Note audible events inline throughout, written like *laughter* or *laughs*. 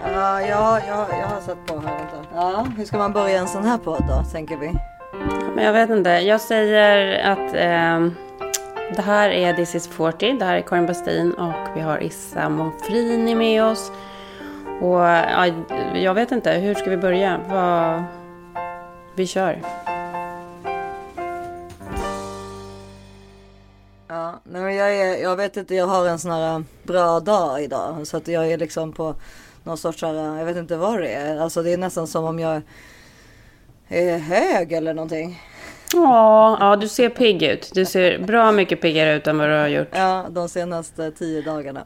Ja, ja, ja, jag har satt på här. Vänta. Ja, hur ska man börja en sån här podd då, tänker vi? Men jag vet inte. Jag säger att eh, det här är This is 40. Det här är Karin Bastin och vi har Issa Monfrini med oss. Och ja, jag vet inte. Hur ska vi börja? Vad... Vi kör. Ja, nej, jag, är, jag vet inte, jag har en sån här bra dag idag. Så att jag är liksom på någon sorts, här, jag vet inte vad det är. Alltså det är nästan som om jag är hög eller någonting. Ja, ja, du ser pigg ut. Du ser bra mycket piggare ut än vad du har gjort. Ja, de senaste tio dagarna.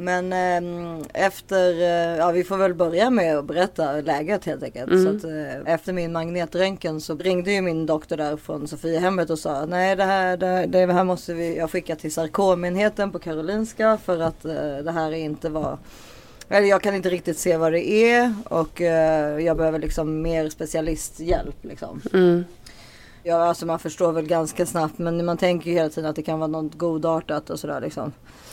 Men eh, efter, eh, ja vi får väl börja med att berätta läget helt enkelt. Mm. Så att, eh, efter min magnetröntgen så ringde ju min doktor där från Sofiahemmet och sa nej det här, det, det här måste vi, jag skicka till sarkomenheten på Karolinska för att eh, det här är inte vad eller jag kan inte riktigt se vad det är och eh, jag behöver liksom mer specialisthjälp liksom. Mm. Ja, alltså man förstår väl ganska snabbt men man tänker ju hela tiden att det kan vara något godartat och sådär liksom.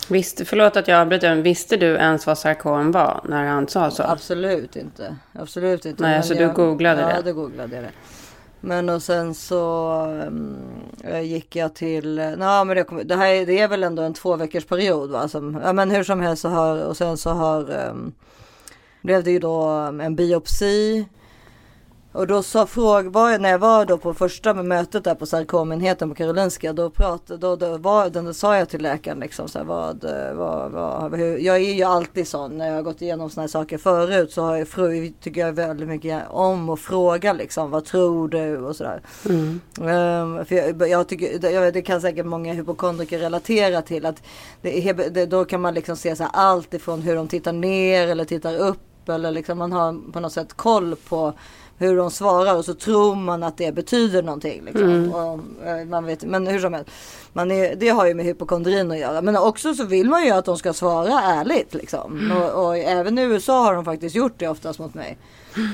Visste, förlåt att jag avbryter, men visste du ens vad sarkom var när han sa så? Absolut inte. Absolut inte. Nej, Men så du googlade ja, det? Ja, då googlade jag det. Men och sen så um, gick jag till, na, men det, kom, det här är, det är väl ändå en två veckors period va? Som, ja men hur som helst så har, och sen så har, um, blev det ju då en biopsi. Och då sa fråg, var, när jag var då på första mötet där på sarkomenheten på Karolinska, då pratade, då, då, var, då, då sa jag till läkaren liksom så här, vad, vad, vad, hur, jag är ju alltid sån när jag har gått igenom såna här saker förut så har jag, fru, tycker jag väldigt mycket om att fråga liksom, vad tror du och sådär. Mm. Um, för jag, jag tycker, jag, det kan säkert många hypokondriker relatera till att det, det, då kan man liksom se så här, allt ifrån hur de tittar ner eller tittar upp eller liksom man har på något sätt koll på hur de svarar och så tror man att det betyder någonting. Liksom. Och, eh, man vet, men hur som helst, man är, det har ju med hypokondrin att göra. Men också så vill man ju att de ska svara ärligt. Liksom. Och, och även i USA har de faktiskt gjort det oftast mot mig.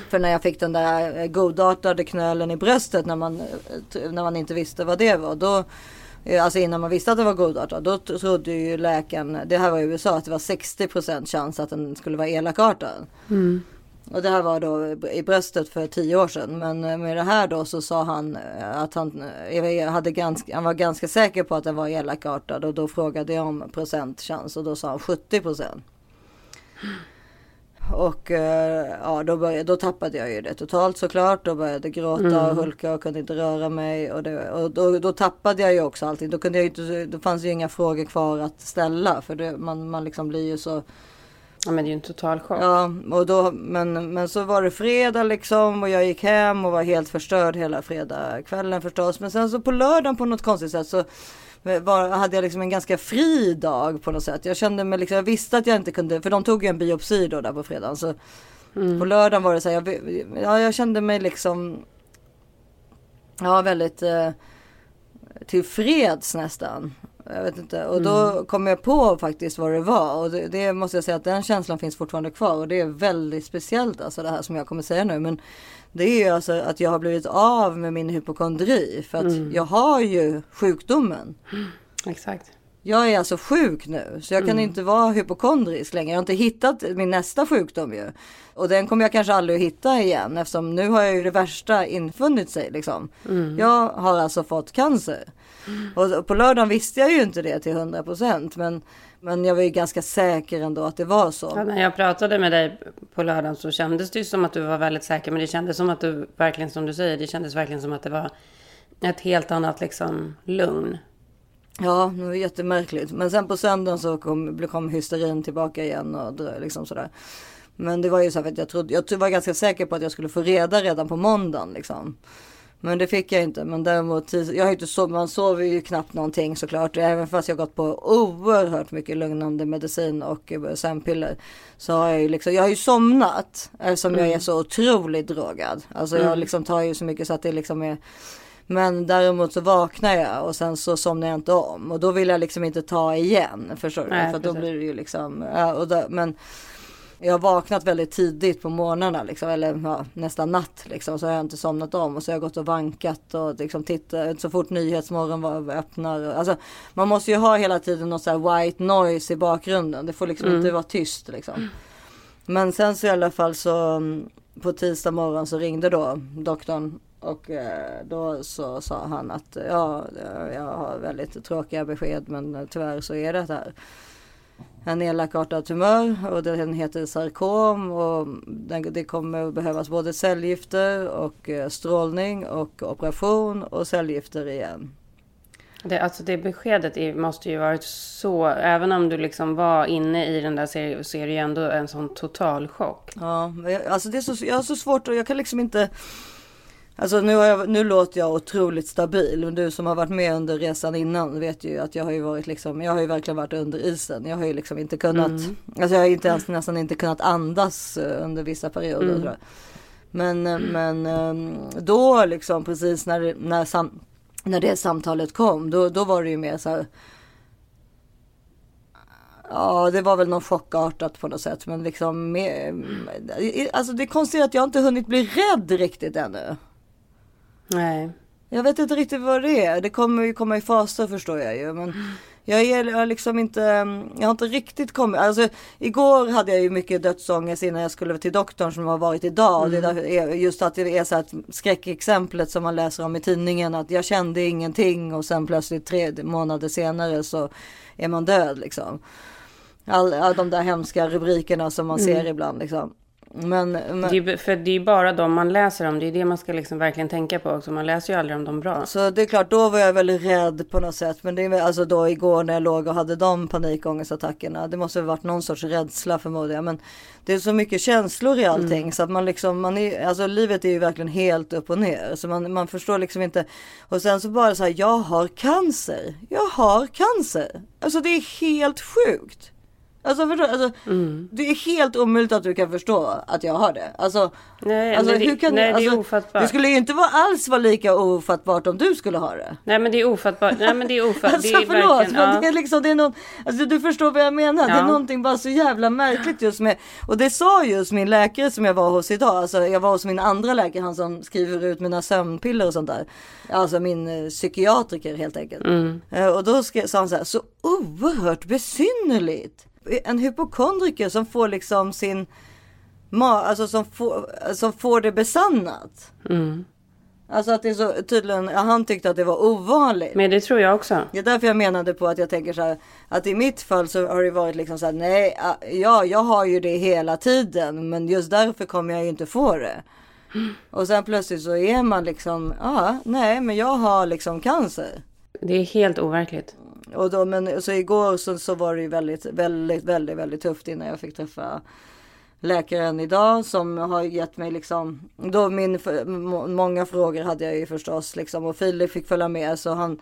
För när jag fick den där eh, godartade knölen i bröstet när man, eh, när man inte visste vad det var. Då, alltså innan man visste att det var godartad. Då trodde ju läkaren, det här var i USA, att det var 60% chans att den skulle vara elakartad. Mm. Och det här var då i bröstet för tio år sedan. Men eh, med det här då så sa han eh, att han, eh, hade ganska, han var ganska säker på att den var elakartad. Och då frågade jag om procentchans och då sa han 70 procent. Och ja, då, började, då tappade jag ju det totalt såklart. Då började jag gråta och hulka och kunde inte röra mig. Och, det, och då, då tappade jag ju också allting. Då, kunde jag inte, då fanns ju inga frågor kvar att ställa. För det, man, man liksom blir ju så Ja, men det är ju en total chock. Ja, och då, men, men så var det fredag liksom och jag gick hem och var helt förstörd hela fredagskvällen förstås. Men sen så på lördagen på något konstigt sätt så var, hade jag liksom en ganska fri dag på något sätt. Jag kände mig liksom, jag visste att jag inte kunde, för de tog ju en biopsi då där på fredagen. Så på lördagen var det så här, jag, ja, jag kände mig liksom, ja väldigt eh, tillfreds nästan. Jag vet inte. Och då kom jag på faktiskt vad det var. Och det, det måste jag säga att den känslan finns fortfarande kvar. Och det är väldigt speciellt alltså det här som jag kommer säga nu. Men det är ju alltså att jag har blivit av med min hypokondri. För att jag har ju sjukdomen. Exakt. Jag är alltså sjuk nu. Så jag kan inte vara hypokondrisk längre. Jag har inte hittat min nästa sjukdom ju. Och den kommer jag kanske aldrig att hitta igen. Eftersom nu har jag ju det värsta infunnit sig liksom. Jag har alltså fått cancer. Och på lördagen visste jag ju inte det till 100 procent. Men, men jag var ju ganska säker ändå att det var så. Ja, när jag pratade med dig på lördagen så kändes det ju som att du var väldigt säker. Men det kändes som att du verkligen, som du säger, det kändes verkligen som att det var ett helt annat liksom lugn. Ja, det var jättemärkligt. Men sen på söndagen så kom, kom hysterin tillbaka igen och liksom sådär. Men det var ju så att jag trodde, jag var ganska säker på att jag skulle få reda redan på måndagen liksom. Men det fick jag inte. Men däremot, jag har inte sov, man sover ju knappt någonting såklart. Även fast jag gått på oerhört mycket lugnande medicin och eh, sömnpiller. Så har jag ju liksom, jag har ju somnat. Eftersom jag är så otroligt drogad. Alltså jag liksom tar ju så mycket så att det liksom är men däremot så vaknar jag och sen så somnar jag inte om. Och då vill jag liksom inte ta igen. Förstår du? Nej, För då blir det ju liksom. Ja, och då, men jag har vaknat väldigt tidigt på morgnarna liksom. Eller ja, nästan natt liksom. Så har jag inte somnat om. Och så har jag gått och vankat och liksom tittat. Så fort Nyhetsmorgon var öppnar. Alltså man måste ju ha hela tiden något så här white noise i bakgrunden. Det får liksom inte vara tyst liksom. Men sen så i alla fall så mm, på tisdag morgon så ringde då doktorn och eh, då så sa han att ja, jag har väldigt tråkiga besked men tyvärr så är det här. En elakartad tumör och den heter sarkom och det kommer behövas både cellgifter och eh, strålning och operation och cellgifter igen. Det, alltså det beskedet måste ju varit så, även om du liksom var inne i den där serien så är det ju ändå en sån total chock. Ja, alltså det är så, jag har så svårt och jag kan liksom inte Alltså nu, jag, nu låter jag otroligt stabil. Men du som har varit med under resan innan vet ju att jag har ju varit liksom, jag har ju verkligen varit under isen. Jag har ju liksom inte kunnat, mm. alltså jag har inte ens nästan inte kunnat andas eh, under vissa perioder. Mm. Men, eh, men eh, då liksom precis när, när, sam, när det samtalet kom, då, då var det ju mer så här. Ja, det var väl något chockartat på något sätt. Men liksom, med, alltså det är konstigt att jag inte hunnit bli rädd riktigt ännu. Nej. Jag vet inte riktigt vad det är. Det kommer ju komma i faser förstår jag ju. Men jag är liksom inte, jag har inte riktigt kommit. Alltså igår hade jag ju mycket dödsångest innan jag skulle till doktorn som har varit idag. Mm. Det är just att det är så att skräckexemplet som man läser om i tidningen. Att jag kände ingenting och sen plötsligt tre månader senare så är man död liksom. All, all de där hemska rubrikerna som man mm. ser ibland liksom. Men, men... Det är, för det är bara de man läser om. Det är det man ska liksom verkligen tänka på också. Man läser ju aldrig om dem bra. Så det är klart, då var jag väldigt rädd på något sätt. Men det är alltså då igår när jag låg och hade de panikångestattackerna. Det måste ha varit någon sorts rädsla förmodar jag. Men det är så mycket känslor i allting. Mm. Så att man liksom, man är, alltså livet är ju verkligen helt upp och ner. Så man, man förstår liksom inte. Och sen så bara så här, jag har cancer. Jag har cancer. Alltså det är helt sjukt. Alltså, förstå, alltså mm. det är helt omöjligt att du kan förstå att jag har det. Alltså, nej, alltså, nej, hur kan nej, alltså, det är ofattbart. Det skulle ju inte vara alls vara lika ofattbart om du skulle ha det. Nej men det är ofattbart. Nej men det är ofattbart. alltså, det är förlåt, men ja. det är liksom, det är någon, alltså du förstår vad jag menar. Ja. Det är någonting bara så jävla märkligt just med, och det sa just min läkare som jag var hos idag. Alltså jag var hos min andra läkare, han som skriver ut mina sömnpiller och sånt där. Alltså min eh, psykiatriker helt enkelt. Mm. Eh, och då ska, sa han så här, så oerhört besynnerligt en hypokondriker som får liksom sin alltså som får, som får det besannat. Mm. Alltså att det är så tydligen, han tyckte att det var ovanligt. Men det tror jag också. Det är därför jag menade på att jag tänker så här. Att i mitt fall så har det varit liksom så här. Nej, ja, jag har ju det hela tiden. Men just därför kommer jag ju inte få det. Mm. Och sen plötsligt så är man liksom. Ja, nej, men jag har liksom cancer. Det är helt overkligt. Och då, men så igår så, så var det ju väldigt, väldigt, väldigt, väldigt tufft innan jag fick träffa läkaren idag som har gett mig liksom, då min, många frågor hade jag ju förstås liksom och Filip fick följa med så han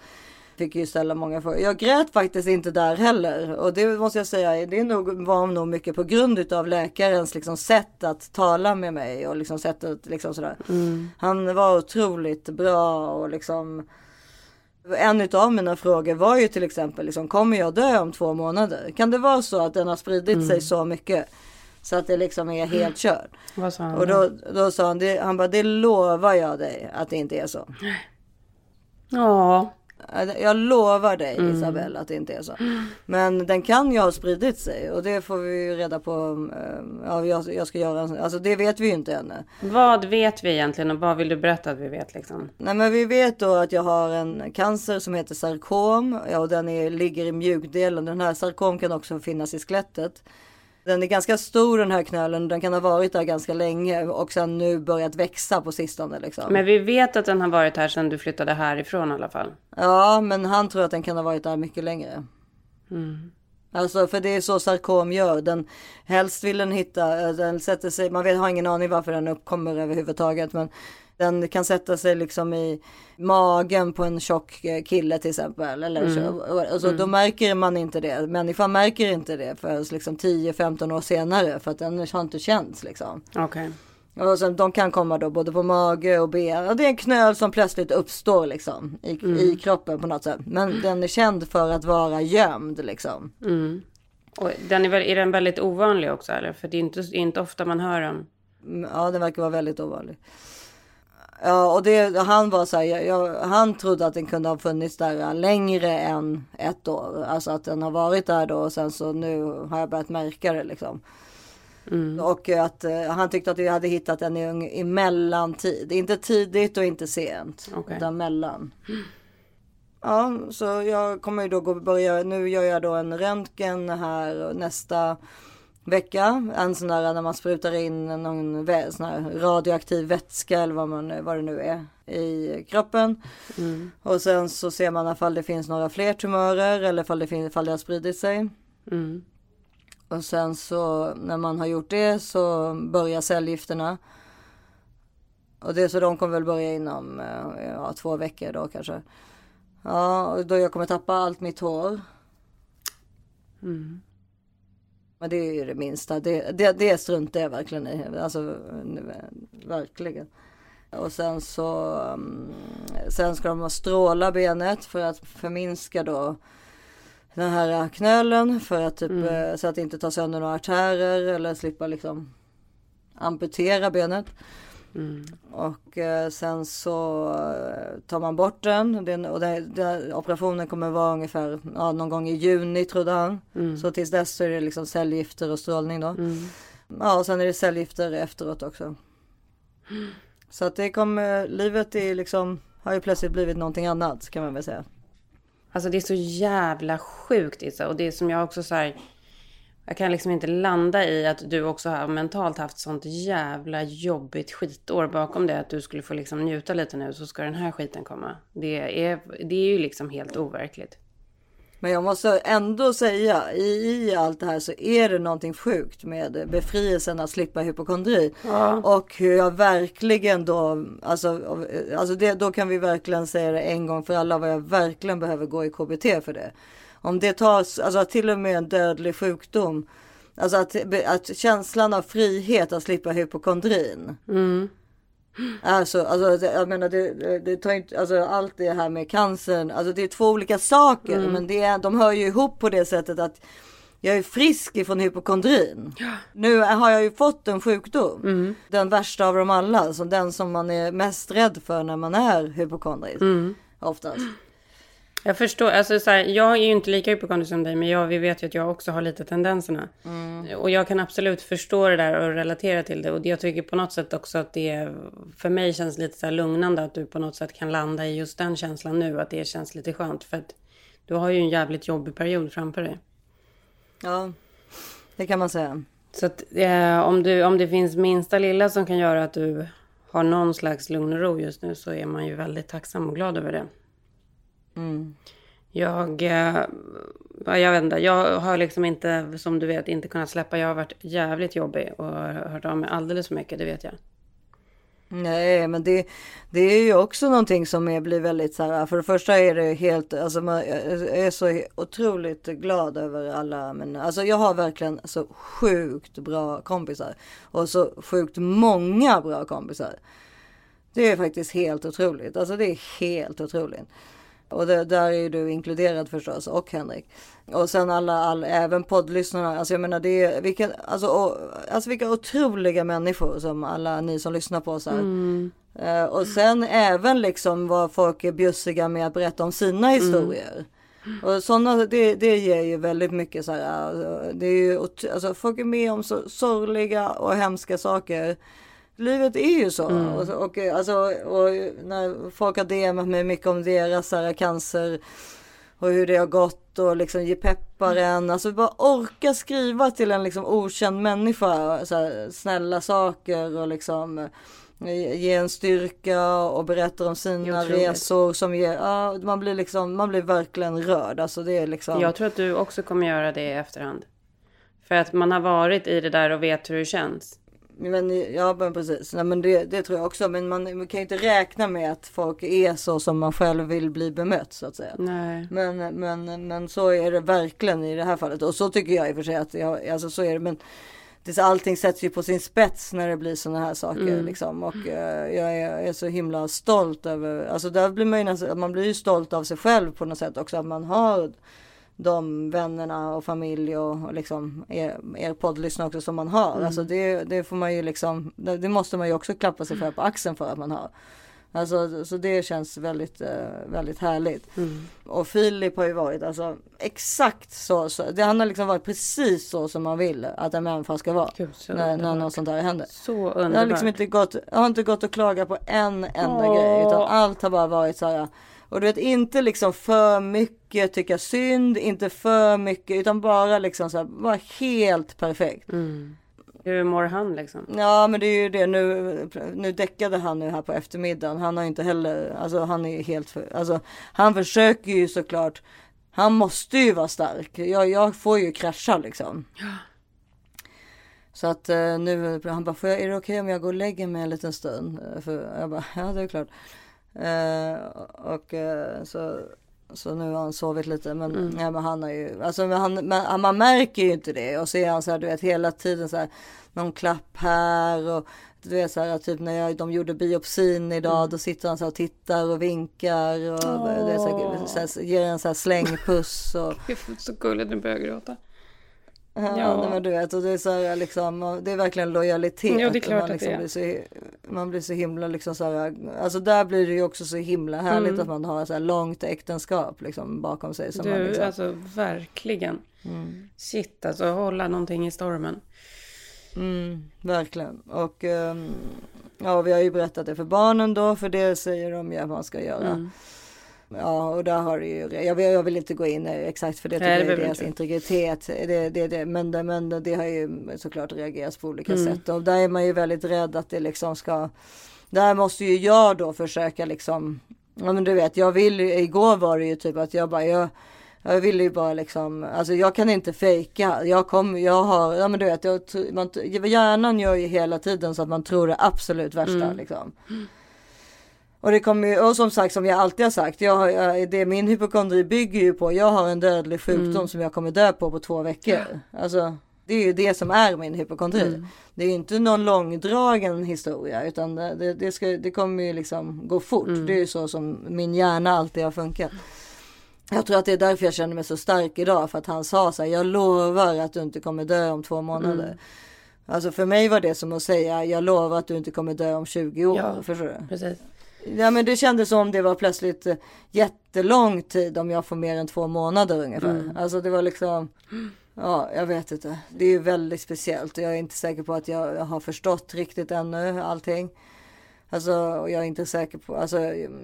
fick ju ställa många frågor. Jag grät faktiskt inte där heller och det måste jag säga, det nog, var nog mycket på grund utav läkarens liksom sätt att tala med mig och liksom sättet liksom sådär. Mm. Han var otroligt bra och liksom en av mina frågor var ju till exempel, liksom, kommer jag dö om två månader? Kan det vara så att den har spridit mm. sig så mycket? Så att det liksom är helt kört. Vad sa han Och då, då sa han, det, han bara, det lovar jag dig att det inte är så. Ja. Jag lovar dig mm. Isabelle att det inte är så. Men den kan ju ha spridit sig och det får vi ju reda på. Eh, ja, jag, jag ska göra en, alltså det vet vi ju inte ännu. Vad vet vi egentligen och vad vill du berätta att vi vet liksom? Nej men vi vet då att jag har en cancer som heter sarkom. Ja, och den är, ligger i mjukdelen. Den här sarkom kan också finnas i skelettet. Den är ganska stor den här knölen. Den kan ha varit där ganska länge och sen nu börjat växa på sistone. Liksom. Men vi vet att den har varit här sedan du flyttade härifrån i alla fall. Ja, men han tror att den kan ha varit där mycket längre. Mm. Alltså för det är så sarkom gör. Den, helst vill den hitta, den sätter sig, man vet, har ingen aning varför den uppkommer överhuvudtaget. Men den kan sätta sig liksom i magen på en tjock eh, kille till exempel. Eller mm. så. Alltså, mm. Då märker man inte det. Människan märker inte det förrän liksom 10-15 år senare. För att den har inte känts liksom. Okay. Och sen, de kan komma då både på mage och ben. Det är en knöl som plötsligt uppstår liksom i, mm. i kroppen på något sätt. Men den är känd för att vara gömd liksom. Mm. Och den är, väl, är den väldigt ovanlig också eller? För det är inte, inte ofta man hör om. Mm, ja, den verkar vara väldigt ovanlig. Ja, och det, han var så här, jag, jag, han trodde att den kunde ha funnits där längre än ett år. Alltså att den har varit där då och sen så nu har jag börjat märka det liksom. Mm. Och att uh, han tyckte att vi hade hittat den i, i mellantid. Inte tidigt och inte sent. Okay. Utan mellan. Mm. Ja, så jag kommer ju då gå börja. Nu gör jag då en röntgen här nästa vecka. En sån där när man sprutar in någon radioaktiv vätska eller vad, man, vad det nu är i kroppen. Mm. Och sen så ser man ifall det finns några fler tumörer eller ifall det, ifall det har spridit sig. Mm. Och sen så när man har gjort det så börjar cellgifterna. Och det så de kommer väl börja inom eh, ja, två veckor då kanske. Ja, och då jag kommer tappa allt mitt hår. Mm. Men det är ju det minsta. Det, det, det struntar jag verkligen i. Alltså verkligen. Och sen så mm, sen ska de stråla benet för att förminska då den här knölen för att typ mm. Eh, så att inte tar sönder några artärer eller slippa liksom amputera benet. Mm. Och eh, sen så eh, tar man bort den. den och den, den, operationen kommer vara ungefär ja, någon gång i juni trodde han. Mm. Så tills dess så är det liksom cellgifter och strålning då. Mm. Ja och sen är det cellgifter efteråt också. Så att det kommer, livet är liksom, har ju plötsligt blivit någonting annat kan man väl säga. Alltså det är så jävla sjukt Issa. Och det som jag också så här, jag kan liksom inte landa i att du också har mentalt haft sånt jävla jobbigt skitår bakom det. Att du skulle få liksom njuta lite nu så ska den här skiten komma. Det är, det är ju liksom helt overkligt. Men jag måste ändå säga i, i allt det här så är det någonting sjukt med befrielsen att slippa hypokondri. Ja. Och hur jag verkligen då, alltså, alltså det, då kan vi verkligen säga det en gång för alla vad jag verkligen behöver gå i KBT för det. Om det tas, alltså till och med en dödlig sjukdom. Alltså att, att känslan av frihet att slippa hypokondrin. Mm. Alltså, alltså jag menar det, det tar inte, alltså allt det här med cancern, alltså det är två olika saker mm. men det är, de hör ju ihop på det sättet att jag är frisk ifrån hypokondrin. Ja. Nu har jag ju fått en sjukdom. Mm. Den värsta av dem alla. Alltså den som man är mest rädd för när man är hypokondrisk. Mm. Oftast. Jag förstår, alltså så här, jag är ju inte lika hypokondrisk som dig, men jag, vi vet ju att jag också har lite tendenserna. Mm. Och jag kan absolut förstå det där och relatera till det. Och jag tycker på något sätt också att det för mig känns lite så lugnande att du på något sätt kan landa i just den känslan nu. Att det känns lite skönt. För att du har ju en jävligt jobbig period framför dig. Ja, det kan man säga. Så att eh, om, du, om det finns minsta lilla som kan göra att du har någon slags lugn och ro just nu så är man ju väldigt tacksam och glad över det. Jag, eh, jag vet inte, jag har liksom inte, som du vet, inte kunnat släppa. Jag har varit jävligt jobbig och hört av mig alldeles för mycket, det vet jag. Nej, men det, det är ju också någonting som är, blir väldigt så här. För det första är det helt, alltså man är så otroligt glad över alla. Men alltså jag har verkligen så sjukt bra kompisar och så sjukt många bra kompisar. Det är faktiskt helt otroligt. Alltså det är helt otroligt. Och det, där är du inkluderad förstås och Henrik. Och sen alla, all, även poddlyssnarna. Alltså jag menar det är vilka, alltså, och, alltså vilka otroliga människor som alla ni som lyssnar på oss här. Mm. Uh, och sen även liksom vad folk är bjussiga med att berätta om sina mm. historier. Mm. Och sådana, det, det ger ju väldigt mycket så här. Alltså, det är ju, alltså folk är med om så sorgliga och hemska saker livet är ju så. Mm. Och, och, alltså, och när folk har DMat mig mycket om deras här, cancer och hur det har gått och liksom ge peppar en. Alltså bara orka skriva till en liksom okänd människa så här, snälla saker och liksom ge en styrka och berätta om sina resor som ger, ja, man blir liksom, man blir verkligen rörd. Alltså det är liksom. Jag tror att du också kommer göra det i efterhand. För att man har varit i det där och vet hur det känns. Men, ja men precis, Nej, men det, det, tror jag också. Men man, man, kan ju inte räkna med att folk är så som man själv vill bli bemött så att säga. Nej. Men, men, men så är det verkligen i det här fallet. Och så tycker jag i och för sig att jag, alltså så är det. Men det, allting sätts ju på sin spets när det blir sådana här saker. Mm. Liksom. Och uh, jag är, är, så himla stolt över, alltså där blir man ju man blir ju stolt av sig själv på något sätt också. Att man har de vännerna och familj och, och liksom er, er poddlyssnare också som man har. Mm. Alltså det, det får man ju liksom, det, det, måste man ju också klappa sig för på axeln för att man har. Alltså så det känns väldigt, eh, väldigt härligt. Mm. Och Filip har ju varit alltså exakt så, så det, han har liksom varit precis så som man vill att en människa ska vara. Gud, när, när något sånt här händer. Så underbart. Det har liksom inte gått, har inte gått att klaga på en enda Åh. grej utan allt har bara varit så här. Och du vet inte liksom för mycket tycka synd, inte för mycket utan bara liksom så här, bara helt perfekt. Mm. Hur mår han liksom? Ja men det är ju det nu. Nu däckade han nu här på eftermiddagen. Han har inte heller, alltså han är helt för, alltså han försöker ju såklart. Han måste ju vara stark. Jag, jag får ju krascha liksom. Så att uh, nu, han bara, får jag, är det okej okay om jag går och lägger mig en liten stund? För jag bara, ja det är klart. Uh, och uh, så så nu har han sovit lite men, mm. ja, men han har ju, alltså han, man, man märker ju inte det och så är han så här du vet hela tiden så här någon klapp här och du vet så här typ när jag, de gjorde biopsin idag mm. då sitter han så här och tittar och vinkar och oh. det så här, så här, ger en så här slängpuss och. så gulligt, nu börjar jag gråta. Ja, ja. Men du vet, och det är så här, liksom, det är verkligen lojalitet. Ja, det är klart man, liksom att det är. Blir så, man blir så himla liksom så här, alltså där blir det ju också så himla härligt mm. att man har så här långt äktenskap liksom bakom sig. Som du, man liksom... alltså verkligen. Mm. Shit, alltså hålla någonting i stormen. Mm, verkligen. Och um, ja, vi har ju berättat det för barnen då, för det säger de ju att man ska göra. Mm. Ja, och där har det ju, jag vill, jag vill inte gå in exakt för det, Nej, det är deras integritet. Det, det, det, men, det, men det har ju såklart reagerats på olika mm. sätt. Och där är man ju väldigt rädd att det liksom ska, där måste ju jag då försöka liksom, ja men du vet, jag vill, igår var det ju typ att jag bara, jag, jag ville ju bara liksom, alltså jag kan inte fejka. Jag kommer, jag har, ja men du vet, jag, man, hjärnan gör ju hela tiden så att man tror det absolut värsta mm. liksom. Och det kommer ju, och som sagt som jag alltid har sagt, jag, jag, det min hypokondri bygger ju på, jag har en dödlig sjukdom mm. som jag kommer dö på på två veckor. Alltså det är ju det som är min hypokondri. Mm. Det är ju inte någon långdragen historia utan det, det, ska, det kommer ju liksom gå fort. Mm. Det är ju så som min hjärna alltid har funkat. Jag tror att det är därför jag känner mig så stark idag. För att han sa så här, jag lovar att du inte kommer dö om två månader. Mm. Alltså för mig var det som att säga, jag lovar att du inte kommer dö om 20 år. Ja, förstår du? Precis. Ja men det kändes som det var plötsligt eh, jättelång tid om jag får mer än två månader ungefär. Mm. Alltså det var liksom, ja jag vet inte. Det är väldigt speciellt och jag är inte säker på att jag har förstått riktigt ännu allting. Alltså, jag är inte säker på, alltså,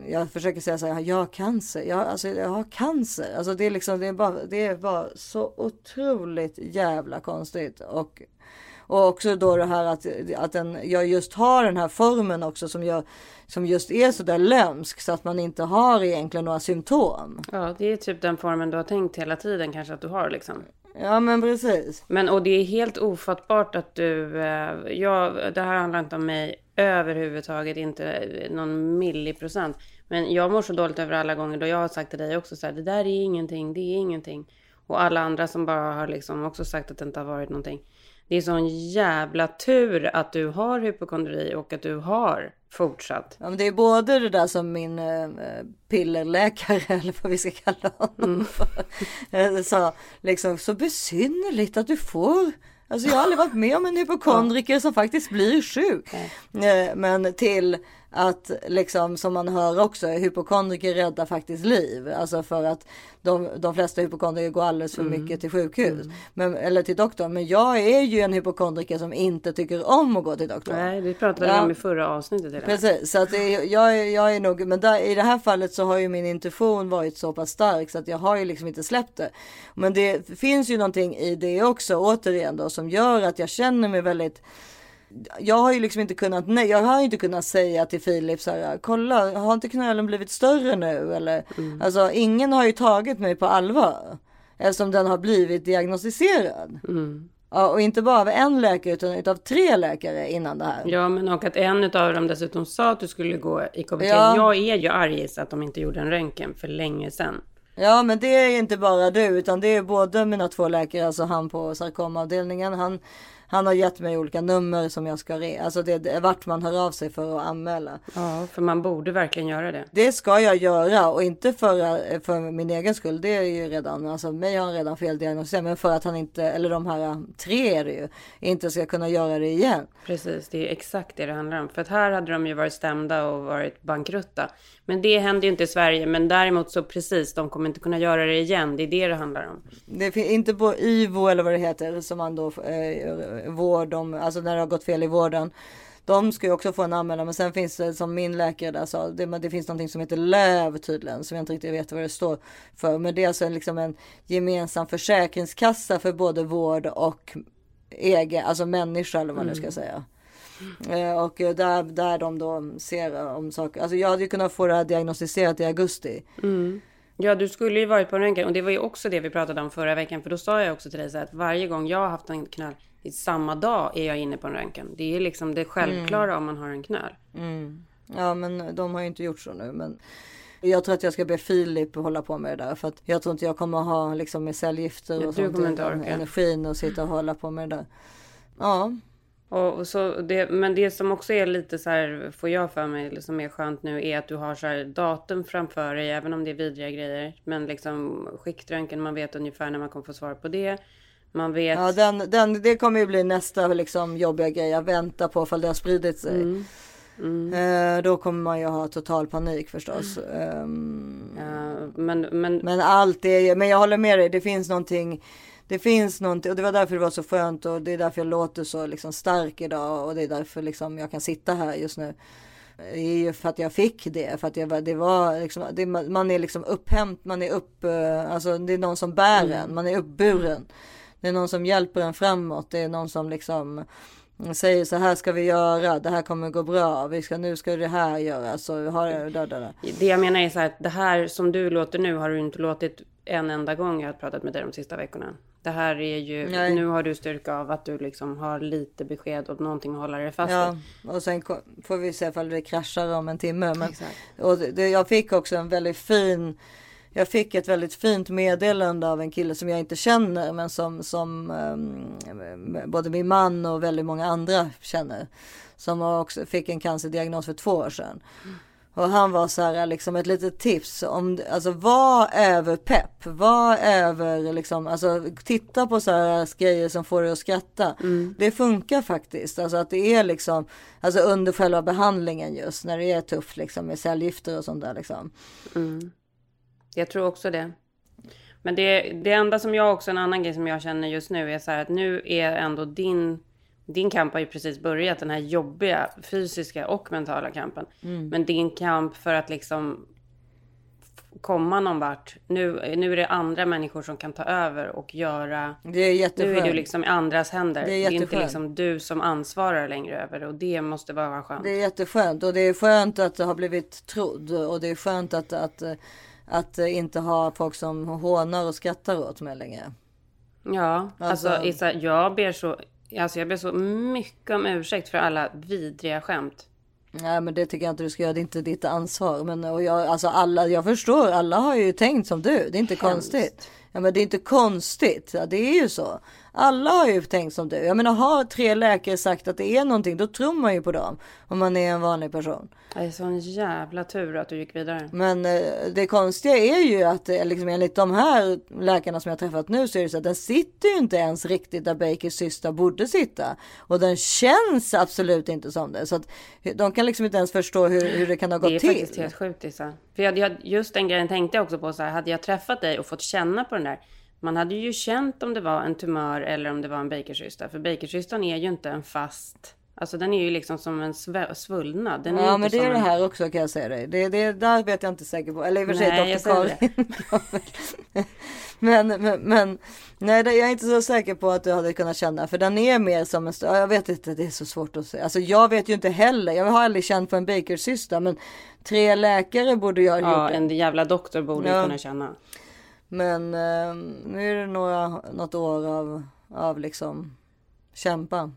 jag försöker säga så här, jag har cancer, jag, alltså, jag har cancer. Alltså det är liksom, det är bara, det är bara så otroligt jävla konstigt. Och, och också då det här att, att den, jag just har den här formen också som, jag, som just är så där lömsk så att man inte har egentligen några symptom. Ja, det är typ den formen du har tänkt hela tiden kanske att du har liksom. Ja men precis. Men och det är helt ofattbart att du, eh, ja, det här handlar inte om mig överhuvudtaget, inte någon milliprocent. Men jag mår så dåligt över alla gånger då jag har sagt till dig också så här, det där är ingenting, det är ingenting. Och alla andra som bara har liksom också sagt att det inte har varit någonting. Det är sån jävla tur att du har hypokondri och att du har fortsatt. Ja, men det är både det där som min eh, pillerläkare *laughs* eller vad vi ska kalla honom mm. för. sa liksom så besynnerligt att du får Alltså jag har aldrig varit med om en hypokondriker som faktiskt blir sjuk. Eh, men till att liksom som man hör också, hypokondriker räddar faktiskt liv. Alltså för att de, de flesta hypokondriker går alldeles för mm. mycket till sjukhus. Mm. Men, eller till doktorn. Men jag är ju en hypokondriker som inte tycker om att gå till doktorn. Nej, det pratade vi ja. om i förra avsnittet. Precis, så att det, jag, jag är nog, men där, i det här fallet så har ju min intuition varit så pass stark så att jag har ju liksom inte släppt det. Men det finns ju någonting i det också, återigen då, som gör att jag känner mig väldigt jag har ju liksom inte kunnat, nej, jag har inte kunnat säga till Filip så här, kolla, har inte knölen blivit större nu? Eller, mm. alltså ingen har ju tagit mig på allvar. Eftersom den har blivit diagnostiserad. Mm. Ja, och inte bara av en läkare utan av tre läkare innan det här. Ja, men och att en av dem dessutom sa att du skulle gå i KBT. Ja. Jag är ju arg att de inte gjorde en röntgen för länge sedan. Ja, men det är inte bara du, utan det är både mina två läkare, alltså han på sarkomavdelningen, han han har gett mig olika nummer som jag ska re, alltså det, det vart man hör av sig för att anmäla. Ja, för man borde verkligen göra det. Det ska jag göra och inte för, för min egen skull. Det är ju redan, alltså mig har han redan feldiagnostiserat, men för att han inte, eller de här tre är det ju, inte ska kunna göra det igen. Precis, det är exakt det det handlar om. För att här hade de ju varit stämda och varit bankrutta. Men det händer ju inte i Sverige. Men däremot så precis, de kommer inte kunna göra det igen. Det är det det handlar om. Det finns inte på IVO eller vad det heter som man då eh, vård om, alltså när det har gått fel i vården. De ska ju också få en anmälan men sen finns det som min läkare där sa, det, det finns någonting som heter LÖV tydligen som jag inte riktigt vet vad det står för. Men det är alltså liksom en gemensam försäkringskassa för både vård och egen, alltså människa eller vad man nu ska mm. säga. Mm. och där, där de då ser om saker. Alltså jag hade ju kunnat få det här diagnostiserat i augusti. Mm. Ja, du skulle ju varit på röntgen och det var ju också det vi pratade om förra veckan. För då sa jag också till dig så att varje gång jag har haft en knöl i samma dag är jag inne på en röntgen. Det är liksom det självklara mm. om man har en knöl. Mm. Ja, men de har ju inte gjort så nu. Men jag tror att jag ska be Filip hålla på med det där. För att jag tror inte jag kommer ha liksom med cellgifter och ja, sånt. Energin och sitta och hålla på med det där. Ja. Och så det, men det som också är lite så här, får jag för mig, som är skönt nu är att du har så här datum framför dig, även om det är vidriga grejer. Men liksom skiktröntgen, man vet ungefär när man kommer få svar på det. Man vet. Ja, den, den, det kommer ju bli nästa liksom jobbiga grej att vänta på ifall det har spridit sig. Mm. Mm. Eh, då kommer man ju ha total panik förstås. Um, ja, men, men... men allt är men jag håller med dig, det finns någonting det finns någonting och det var därför det var så skönt och det är därför jag låter så liksom stark idag och det är därför liksom jag kan sitta här just nu. Det är ju för att jag fick det, för att jag, det var liksom, det, man är liksom upphämt, man är upp, eh, alltså det är någon som bär mm. en, man är uppburen. Det är någon som hjälper en framåt, det är någon som liksom säger så här ska vi göra, det här kommer gå bra, vi ska, nu ska det här göras. Har. Det jag menar är så här att det här som du låter nu har du inte låtit en enda gång jag har pratat med dig de sista veckorna. Det här är ju, Nej. nu har du styrka av att du liksom har lite besked och någonting att hålla dig fast ja, och sen får vi se ifall det kraschar om en timme. Men, och det, jag fick också en väldigt fin, jag fick ett väldigt fint meddelande av en kille som jag inte känner men som, som um, både min man och väldigt många andra känner. Som också fick en cancerdiagnos för två år sedan. Mm. Och han var så här liksom ett litet tips om, alltså var överpepp, var över liksom, alltså titta på så här grejer som får dig att skratta. Mm. Det funkar faktiskt, alltså att det är liksom, alltså under själva behandlingen just när det är tufft liksom med cellgifter och sånt där liksom. Mm. Jag tror också det. Men det, det enda som jag också, en annan grej som jag känner just nu är så här att nu är ändå din din kamp har ju precis börjat, den här jobbiga fysiska och mentala kampen. Mm. Men din kamp för att liksom komma någon vart. Nu, nu är det andra människor som kan ta över och göra. Det är jätteskönt. Nu är du liksom i andras händer. Det är, det är inte liksom du som ansvarar längre över det och det måste vara skönt. Det är jätteskönt och det är skönt att ha blivit trodd och det är skönt att, att, att, inte ha folk som hånar och skrattar åt mig längre. Ja, alltså, alltså Issa, jag ber så Alltså jag ber så mycket om ursäkt för alla vidriga skämt. Nej men det tycker jag inte du ska göra. Det är inte ditt ansvar. Men och jag, alltså alla, jag förstår. Alla har ju tänkt som du. Det är inte Hemskt. konstigt. Ja men det är inte konstigt. Ja, det är ju så. Alla har ju tänkt som du. Jag menar har tre läkare sagt att det är någonting. Då tror man ju på dem. Om man är en vanlig person. Det är sån jävla tur att du gick vidare. Men eh, det konstiga är ju att eh, liksom, enligt de här läkarna som jag träffat nu så är det så att den sitter ju inte ens riktigt där Bakers syster borde sitta. Och den känns absolut inte som det. Så att de kan liksom inte ens förstå hur, hur det kan ha gått till. Det är till. faktiskt helt sjukt Issa. För jag, jag, just den grejen tänkte jag också på så här. Hade jag träffat dig och fått känna på den där. Man hade ju känt om det var en tumör eller om det var en bakercysta. För bakercystan är ju inte en fast Alltså den är ju liksom som en svullnad. Den ja men det är det här också kan jag säga dig. Det, det där vet jag inte säker på. Eller i och för sig Dr. Karin. *laughs* men, men, men nej jag är inte så säker på att du hade kunnat känna. För den är mer som en, jag vet inte, det är så svårt att säga. Alltså jag vet ju inte heller. Jag har aldrig känt på en bakercysta. Men tre läkare borde jag ha ja, gjort. Ja en jävla doktor borde ja. kunna känna. Men eh, nu är det några, något år av, av liksom kämpa.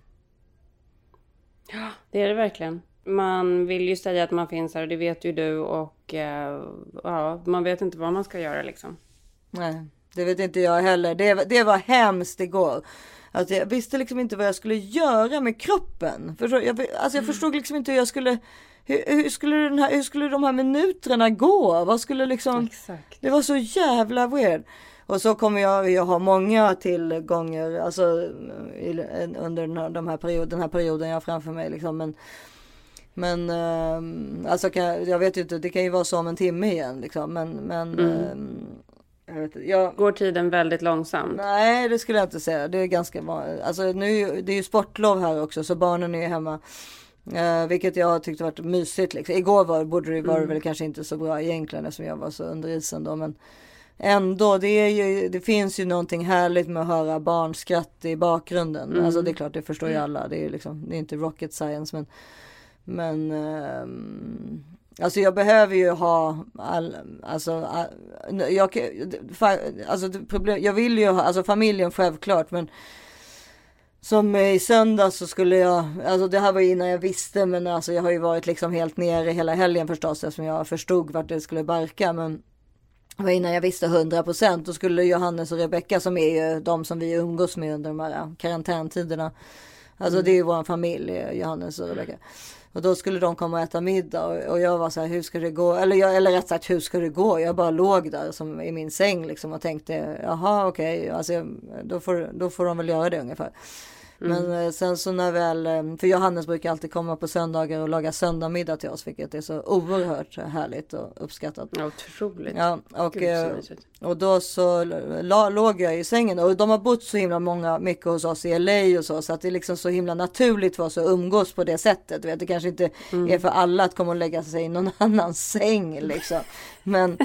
Ja, det är det verkligen. Man vill ju säga att man finns här och det vet ju du och eh, ja, man vet inte vad man ska göra liksom. Nej, det vet inte jag heller. Det, det var hemskt igår. Att jag visste liksom inte vad jag skulle göra med kroppen. Förstår, jag, alltså jag förstod liksom inte hur jag skulle hur, hur, skulle den här, hur skulle de här minuterna gå? Vad skulle liksom... Exakt. Det var så jävla weird. Och så kommer jag, jag ha många tillgångar alltså, under den här, de här period, den här perioden jag har framför mig. Liksom. Men, men äh, alltså kan, jag vet inte, det kan ju vara så om en timme igen. Liksom. Men, men mm. äh, jag vet, jag, Går tiden väldigt långsamt? Nej, det skulle jag inte säga. Det är ganska alltså, nu, Det är ju sportlov här också, så barnen är hemma. Uh, vilket jag tyckte varit mysigt. Liksom. Igår var, borde det, var det mm. väl kanske inte så bra egentligen eftersom jag var så under isen då. Men ändå, det, är ju, det finns ju någonting härligt med att höra barnskratt i bakgrunden. Mm. Alltså det är klart, det förstår ju alla. Det är, liksom, det är inte rocket science. Men, men um, Alltså jag behöver ju ha all, alltså, all, jag, alltså problem, jag vill ju ha, alltså familjen självklart men som i söndag så skulle jag, alltså det här var innan jag visste men alltså jag har ju varit liksom helt nere hela helgen förstås eftersom jag förstod vart det skulle barka men det var innan jag visste 100 procent. Då skulle Johannes och Rebecka som är ju de som vi umgås med under de här karantäntiderna. Alltså mm. det är ju vår familj, Johannes och Rebecka. Och då skulle de komma och äta middag och, och jag var så här, hur ska det gå? Eller, jag, eller rätt sagt, hur ska det gå? Jag bara låg där som i min säng liksom och tänkte, jaha okej, okay. alltså, då, får, då får de väl göra det ungefär. Men mm. eh, sen så när väl, eh, för Johannes brukar alltid komma på söndagar och laga söndagmiddag till oss, vilket är så oerhört härligt och uppskattat. Ja, otroligt. Ja, och, Gud, eh, och då så la, låg jag i sängen och de har bott så himla många, mycket hos oss i LA och så, så att det är liksom så himla naturligt för oss att umgås på det sättet. vet, det kanske inte mm. är för alla att komma och lägga sig i någon *laughs* annans säng liksom. Men,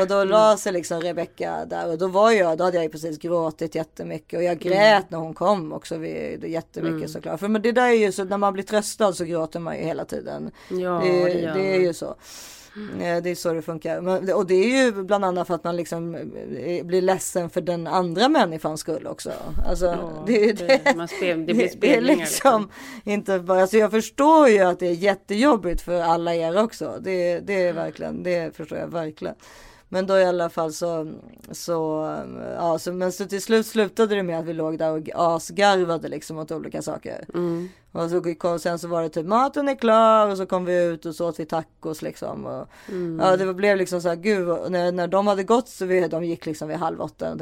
och då la sig liksom Rebecka där och då var jag, då hade jag ju precis gråtit jättemycket och jag grät mm. när hon kom också vid, jättemycket mm. såklart. För men det där är ju så, när man blir tröstad så gråter man ju hela tiden. Ja, det, det, det är ju så. Mm. Det är så det funkar. Och det är ju bland annat för att man liksom eh, blir ledsen för den andra människans skull också. Alltså, ja, det, det, man spel, det blir *laughs* det är liksom, liksom inte bara, alltså jag förstår ju att det är jättejobbigt för alla er också. Det, det är verkligen, det förstår jag verkligen. Men då i alla fall så, så, ja, så, men så till slut slutade det med att vi låg där och asgarvade liksom åt olika saker. Mm. Och så kom, sen så var det typ maten är klar och så kom vi ut och så åt vi tacos liksom. Och, mm. Ja det blev liksom så här, gud, när, när de hade gått så vi, de gick liksom vid halv åtta.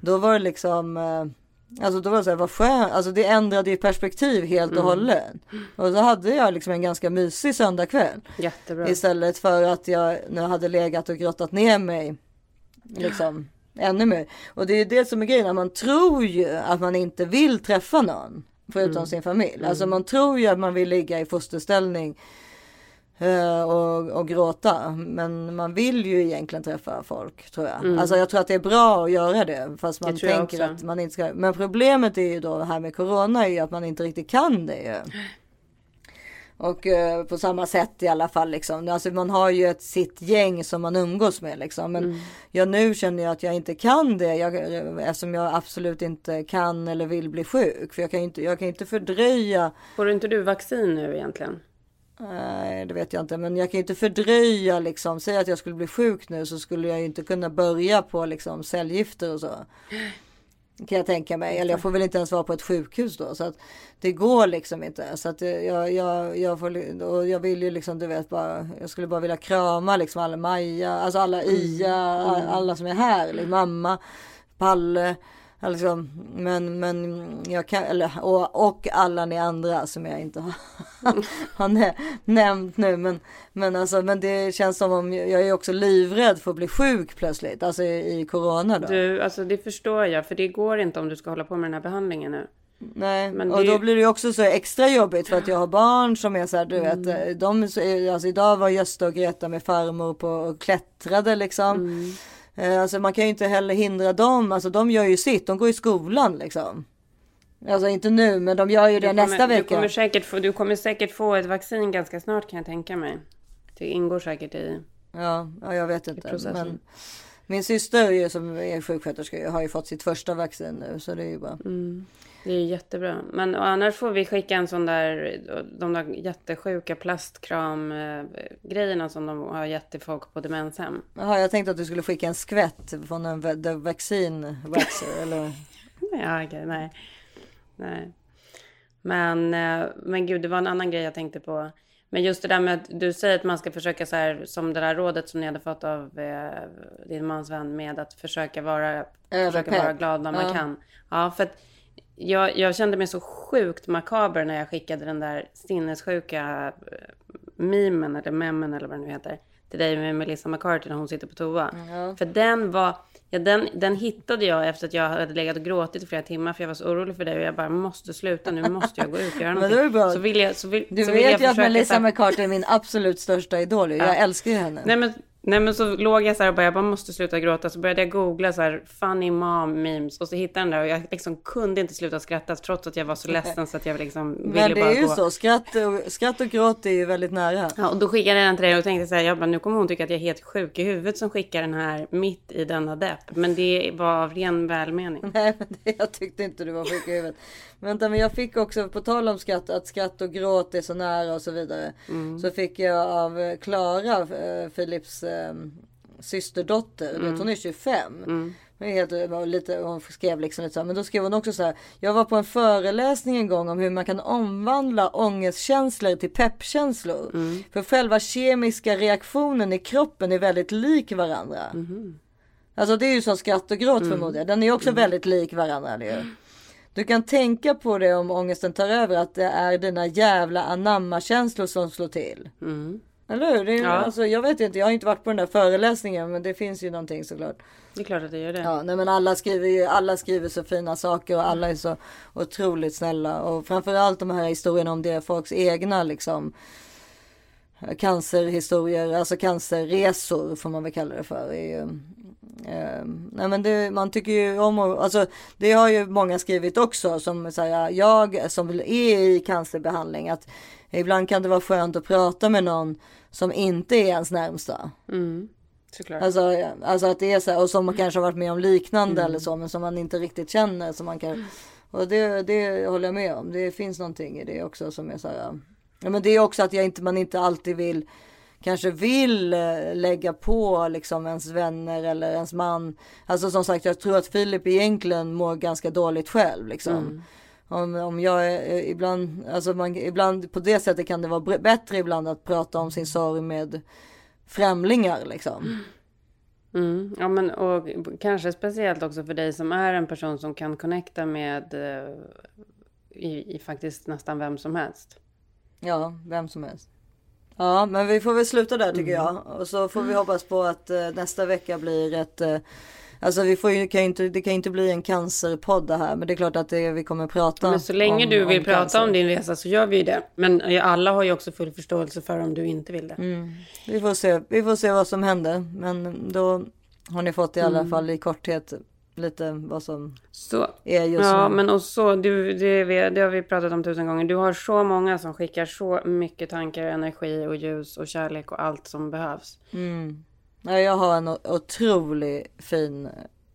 Då var det liksom eh, Alltså då var det så här, vad skönt, alltså det ändrade ju perspektiv helt och mm. hållet. Och så hade jag liksom en ganska mysig söndagkväll. Jättebra. Istället för att jag nu hade legat och grottat ner mig. Liksom ännu mer. Och det är det som är grejen, man tror ju att man inte vill träffa någon. Förutom mm. sin familj. Alltså, mm. Man tror ju att man vill ligga i fosterställning och, och gråta. Men man vill ju egentligen träffa folk tror jag. Mm. Alltså jag tror att det är bra att göra det. Fast man tänker att man inte ska. Men problemet är ju då här med corona är ju att man inte riktigt kan det ju. Och uh, på samma sätt i alla fall liksom. Alltså man har ju ett sitt gäng som man umgås med liksom. Men mm. jag nu känner jag att jag inte kan det. Jag, eftersom jag absolut inte kan eller vill bli sjuk. För jag kan inte, jag kan inte fördröja. Får inte du vaccin nu egentligen? Nej, det vet jag inte. Men jag kan inte fördröja liksom. Säg att jag skulle bli sjuk nu så skulle jag inte kunna börja på liksom cellgifter och så. Kan jag tänka mig. Eller jag får väl inte ens vara på ett sjukhus då. Så att det går liksom inte. Så att jag, jag, jag, får, och jag vill ju liksom, du vet bara. Jag skulle bara vilja krama liksom alla Maja, alltså alla Ia, mm. alla som är här. Liksom, mamma, Palle. Alltså, men, men jag kan, eller, och, och alla ni andra som jag inte har, *laughs* har nämnt nu. Men, men, alltså, men det känns som om jag är också livrädd för att bli sjuk plötsligt. Alltså i, i corona då. Du, alltså det förstår jag. För det går inte om du ska hålla på med den här behandlingen nu. Nej, men och då blir det också så extra jobbigt för att jag har barn som är så här, du mm. vet, de, alltså idag var Gösta och Greta med farmor på och klättrade liksom. Mm. Eh, alltså man kan ju inte heller hindra dem. Alltså de gör ju sitt. De går i skolan liksom. Alltså inte nu, men de gör ju det kommer, nästa vecka. Du kommer, säkert få, du kommer säkert få ett vaccin ganska snart kan jag tänka mig. Det ingår säkert i Ja, ja jag vet inte. Men min syster som är sjuksköterska har ju fått sitt första vaccin nu. Så det är ju bra. Mm. Det är jättebra. Men annars får vi skicka en sån där, de där jättesjuka plastkramgrejerna som de har gett till folk på demenshem. Jaha, jag tänkte att du skulle skicka en skvätt från en the vaccine waxer eller? ja, okay, nej. nej. Men, eh, men gud, det var en annan grej jag tänkte på. Men just det där med att du säger att man ska försöka så här, som det där rådet som ni hade fått av eh, din mans vän med att försöka vara, försöka vara glad när man ja. kan. Ja, för att jag, jag kände mig så sjukt makaber när jag skickade den där sinnessjuka eh, memen eller memmen eller vad det nu heter till dig med Melissa McCarthy när hon sitter på toa. Ja. För den var, ja, den, den hittade jag efter att jag hade legat och gråtit i flera timmar för jag var så orolig för dig och jag bara måste sluta nu måste jag gå ut och göra *laughs* någonting. Så vill jag, så vill, du så vet vill jag ju att Melissa McCarthy är min absolut största idol. Jag ja. älskar ju henne. Nej men Nej men så låg jag så här och bara, jag bara måste sluta gråta. Så började jag googla så här funny mom memes och så hittade jag den där och jag liksom kunde inte sluta skratta trots att jag var så ledsen så att jag liksom ville bara gå. Men det är ju gå. så, skratt och, skratt och gråt är ju väldigt nära. Ja och då skickade jag den till dig och tänkte så här, jag bara, nu kommer hon tycka att jag är helt sjuk i huvudet som skickar den här mitt i denna depp. Men det var av ren välmening. *laughs* Nej men det, jag tyckte inte du var sjuk i huvudet. Vänta men jag fick också, på tal om skratt, att skratt och gråt är så nära och så vidare. Mm. Så fick jag av Klara, eh, Philips eh, systerdotter, mm. hon är 25. Mm. Helt, lite, hon skrev liksom lite så men då skrev hon också så här. Jag var på en föreläsning en gång om hur man kan omvandla ångestkänslor till peppkänslor. Mm. För själva kemiska reaktionen i kroppen är väldigt lik varandra. Mm. Alltså det är ju som skratt och gråt mm. förmodligen. Den är också mm. väldigt lik varandra. Ju. Du kan tänka på det om ångesten tar över att det är dina jävla anamma-känslor som slår till. Mm. Eller hur? Det är, ja. alltså, jag vet inte, jag har inte varit på den där föreläsningen men det finns ju någonting såklart. Det är klart att det gör det. Ja, nej, men alla skriver ju, alla skriver så fina saker och alla är så otroligt snälla. Och framförallt de här historierna om det folks egna liksom cancerhistorier, alltså cancerresor får man väl kalla det för. Är ju, eh, nej men det, man tycker ju om och, alltså det har ju många skrivit också som säger jag som är i cancerbehandling att ibland kan det vara skönt att prata med någon som inte är ens närmsta. Mm, såklart. Alltså, alltså att det är så här, och som kanske har varit med om liknande mm. eller så men som man inte riktigt känner. Som man kan, och det, det håller jag med om. Det finns någonting i det också som är så här. Ja, men det är också att jag inte, man inte alltid vill kanske vill eh, lägga på liksom ens vänner eller ens man. Alltså som sagt, jag tror att Filip egentligen mår ganska dåligt själv liksom. Mm. Om, om jag är eh, ibland, alltså man, ibland på det sättet kan det vara bättre ibland att prata om sin sorg med främlingar liksom. Mm. Ja men och kanske speciellt också för dig som är en person som kan connecta med eh, i, i faktiskt nästan vem som helst. Ja, vem som helst. Ja, men vi får väl sluta där tycker mm. jag. Och så får vi hoppas på att eh, nästa vecka blir ett eh, Alltså vi får ju, kan inte, det kan inte bli en cancerpodd det här. Men det är klart att det, vi kommer prata Men så länge om, du vill prata cancer. om din resa så gör vi ju det. Men alla har ju också full förståelse för om du inte vill det. Mm. Vi, får se, vi får se vad som händer. Men då har ni fått i alla mm. fall i korthet lite vad som så, är just ja, nu. men och så, du, det, det har vi pratat om tusen gånger. Du har så många som skickar så mycket tankar, energi och ljus och kärlek och allt som behövs. Mm. Ja, jag har en otroligt fin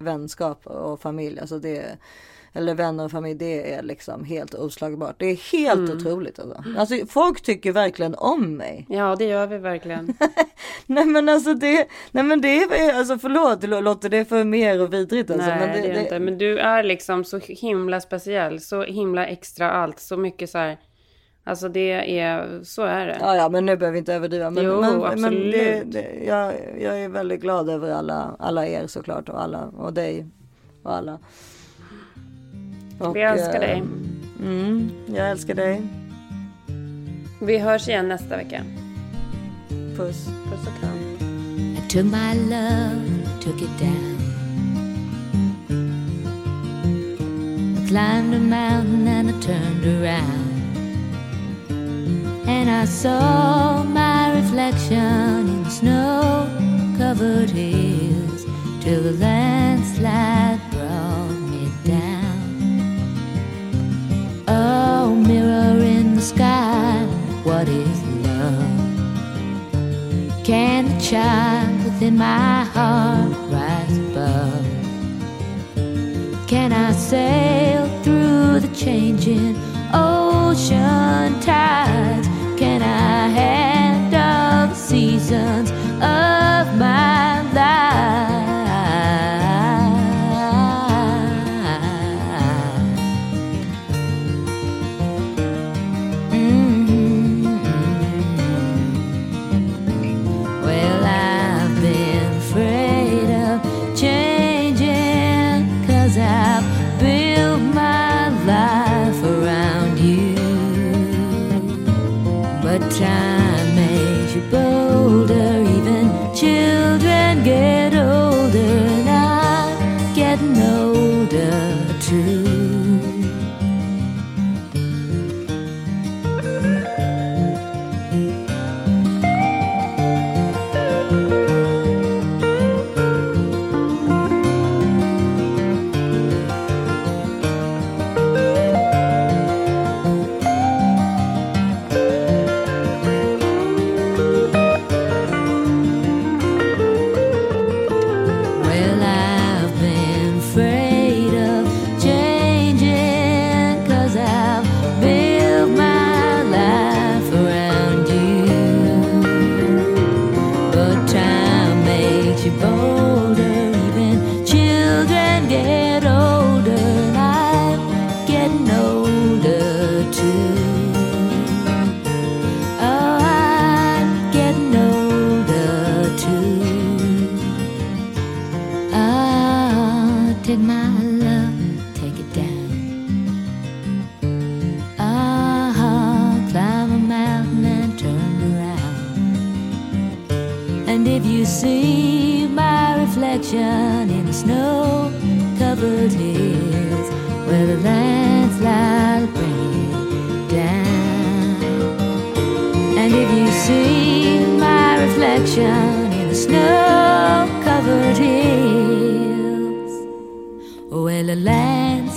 vänskap och familj. Alltså det, eller vänner och familj, det är liksom helt oslagbart. Det är helt mm. otroligt alltså. alltså. Folk tycker verkligen om mig. Ja, det gör vi verkligen. *laughs* nej men alltså det, nej men det är, alltså förlåt, låter det för mer och vidrigt alltså. Nej, men det, det är det... inte. Men du är liksom så himla speciell, så himla extra allt, så mycket så här. Alltså det är, så är det. Ja, ja men nu behöver vi inte överdriva. Men, jo, men, absolut. Men det, det, jag, jag är väldigt glad över alla, alla er såklart och alla och dig och alla. Och, vi älskar dig. Eh, mm, jag älskar dig. Vi hörs igen nästa vecka. Puss. Puss och kram. I took my love, took it down. I climbed a mountain and I turned around. And I saw my reflection in snow covered hills till the landslide brought me down. Oh, mirror in the sky, what is love? Can the child within my heart rise above? Can I sail through the changing ocean tides? Can I handle the seasons of my life?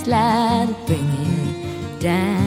Landslide bring it down.